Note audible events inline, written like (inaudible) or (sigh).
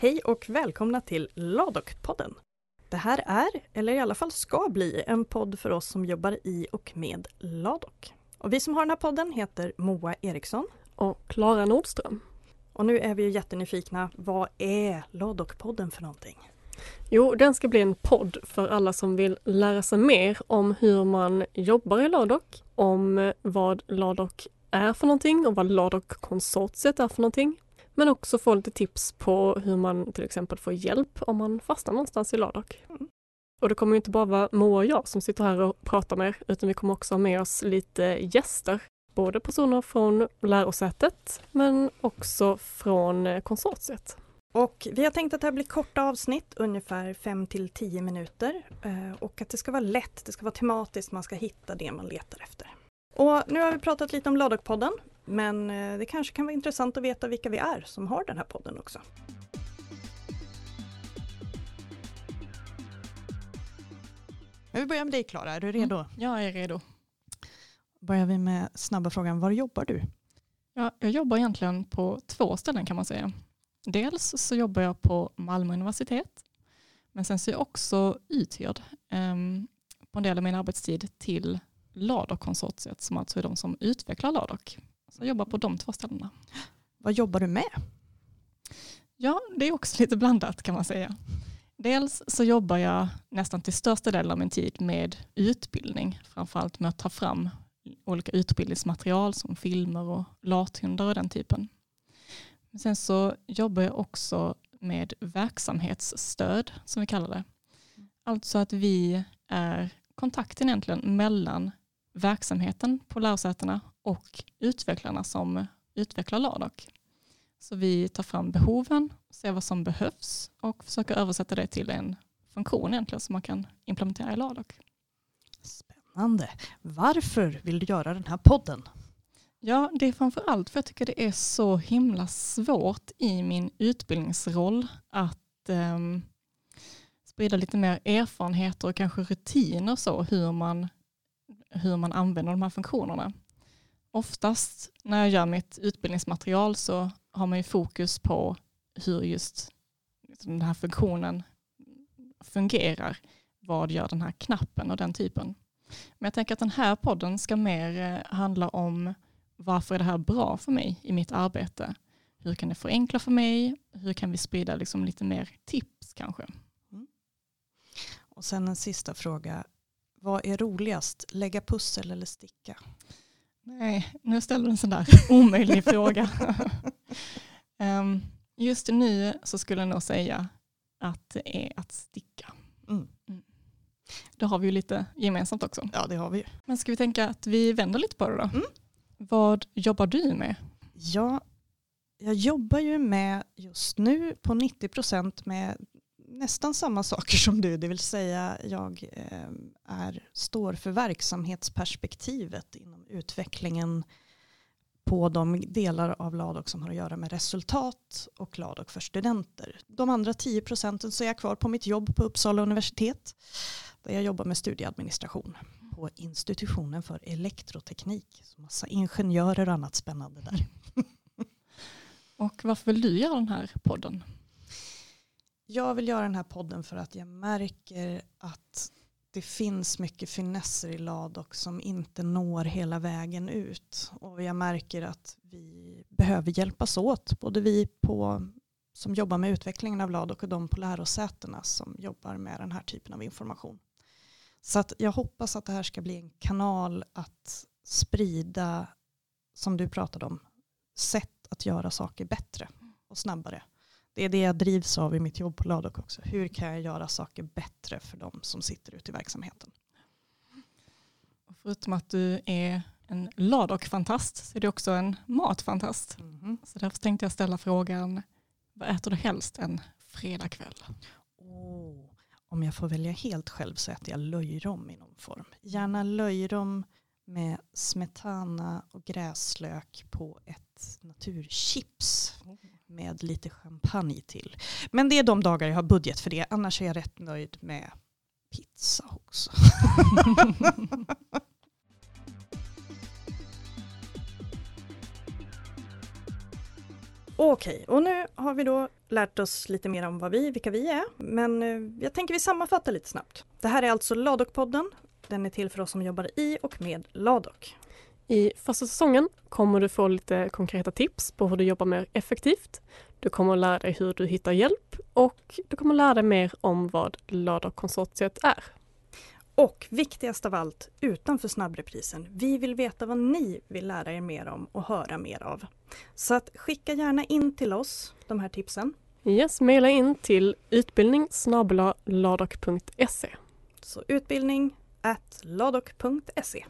Hej och välkomna till Ladok-podden. Det här är, eller i alla fall ska bli, en podd för oss som jobbar i och med Ladok. Och vi som har den här podden heter Moa Eriksson. Och Klara Nordström. Och nu är vi ju jättenyfikna, vad är Ladok-podden för någonting? Jo, den ska bli en podd för alla som vill lära sig mer om hur man jobbar i Ladok, om vad Ladok är för någonting och vad Ladok-konsortiet är för någonting. Men också få lite tips på hur man till exempel får hjälp om man fastnar någonstans i Ladok. Mm. Och det kommer inte bara vara Moa och jag som sitter här och pratar med er, utan vi kommer också ha med oss lite gäster. Både personer från lärosätet, men också från eh, konsortiet. Och vi har tänkt att det här blir korta avsnitt, ungefär 5 till 10 minuter. eh, Och att det ska vara lätt, det ska vara tematiskt, man ska hitta det man letar efter. Och nu har vi pratat lite om Ladok-podden, men eh, det kanske kan vara intressant att veta vilka vi är som har den här podden också. Men vi börjar med dig Klara, är du redo? Jag är redo. Börjar vi med snabba frågan, var jobbar du? Ja, jag jobbar egentligen på två ställen kan man säga. Dels så jobbar jag på Malmö universitet, men sen så är jag också uthyrd um, på en del av min arbetstid till Ladok-konsortiet som alltså är de som utvecklar Ladok. Så jag jobbar på de två ställena. Vad jobbar du med? Ja, det är också lite blandat kan man säga. Dels så jobbar jag nästan till största delen av min tid med utbildning, framförallt med att ta fram olika utbildningsmaterial som filmer och lathundar och den typen. Men sen så jobbar jag också med verksamhetsstöd som vi kallar det. Alltså att vi är kontakten egentligen mellan verksamheten på lärosätena och utvecklarna som utvecklar Ladok. Så vi tar fram behoven, ser vad som behövs och försöker översätta det till en funktion egentligen som man kan implementera i Ladok. Spännande. Varför vill du göra den här podden? Ja, det är framför allt för jag tycker det är så himla svårt i min utbildningsroll att um, sprida lite mer erfarenheter och kanske rutiner så hur man, hur man använder de här funktionerna. Oftast när jag gör mitt utbildningsmaterial så har man ju fokus på hur just liksom den här funktionen fungerar. Vad gör den här knappen och den typen. Men jag tänker att den här podden ska mer eh, handla om varför är det här bra för mig i mitt arbete? Hur kan det förenkla för mig? Hur kan vi sprida liksom lite mer tips kanske? Mm. Och sen en sista fråga. Vad är roligast, lägga pussel eller sticka? Nej, nu ställer du en sån där (laughs) omöjlig fråga. um, (laughs) just nu så skulle jag nog säga att det är att sticka. Mm. Det har vi ju lite gemensamt också. Ja, det har vi. Men ska vi tänka att vi vänder lite på det då? Mm. Vad jobbar du med? Ja, jag jobbar ju med just nu på 90 procent med nästan samma saker som du, det vill säga jag eh, är, står för verksamhetsperspektivet inom utvecklingen på de delar av Ladok som har att göra med resultat och Ladok för studenter. De andra 10 procenten så är jag kvar på mitt jobb på Uppsala universitet där jag jobbar med studieadministration på institutionen för elektroteknik. Så massa ingenjörer och annat spännande där. (laughs) Och varför vill du göra den här podden? Jag vill göra den här podden för att jag märker att det finns mycket finesser i Ladok som inte når hela vägen ut. Och jag märker att vi behöver hjälpas åt, både vi på, som jobbar med utvecklingen av Ladok och de på lärosätena som jobbar med den här typen av information. Så att jag hoppas att det här ska bli en kanal att sprida, som du pratade om, sätt att göra saker bättre och snabbare. Det är det jag drivs av i mitt jobb på Ladok också. Hur kan jag göra saker bättre för de som sitter ute i verksamheten? Och förutom att du är en Ladok-fantast så är du också en matfantast. Mhm. Så därför tänkte jag ställa frågan, vad äter du helst en fredagkväll? Oh, om jag får välja helt själv så äter jag löjrom i någon form. Gärna löjrom med smetana och gräslök på ett naturchips med lite champagne till. Men det är de dagar jag har budget för det. Annars är jag rätt nöjd med pizza också. (laughs) Okej, och nu har vi då lärt oss lite mer om vad vi, vilka vi är. Men eh, jag tänker vi sammanfattar lite snabbt. Det här är alltså Ladok-podden. Den är till för oss som jobbar i och med Ladok. I första säsongen kommer du få lite konkreta tips på hur du jobbar mer effektivt. Du kommer att lära dig hur du hittar hjälp och du kommer att lära dig mer om vad Ladok-konsortiet är. Och viktigast av allt, utanför snabbreprisen, vi vill veta vad ni vill lära er mer om och höra mer av. Så att skicka gärna in till oss de här tipsen. Yes, mejla in till utbildning. Så utbildning at ladok.se.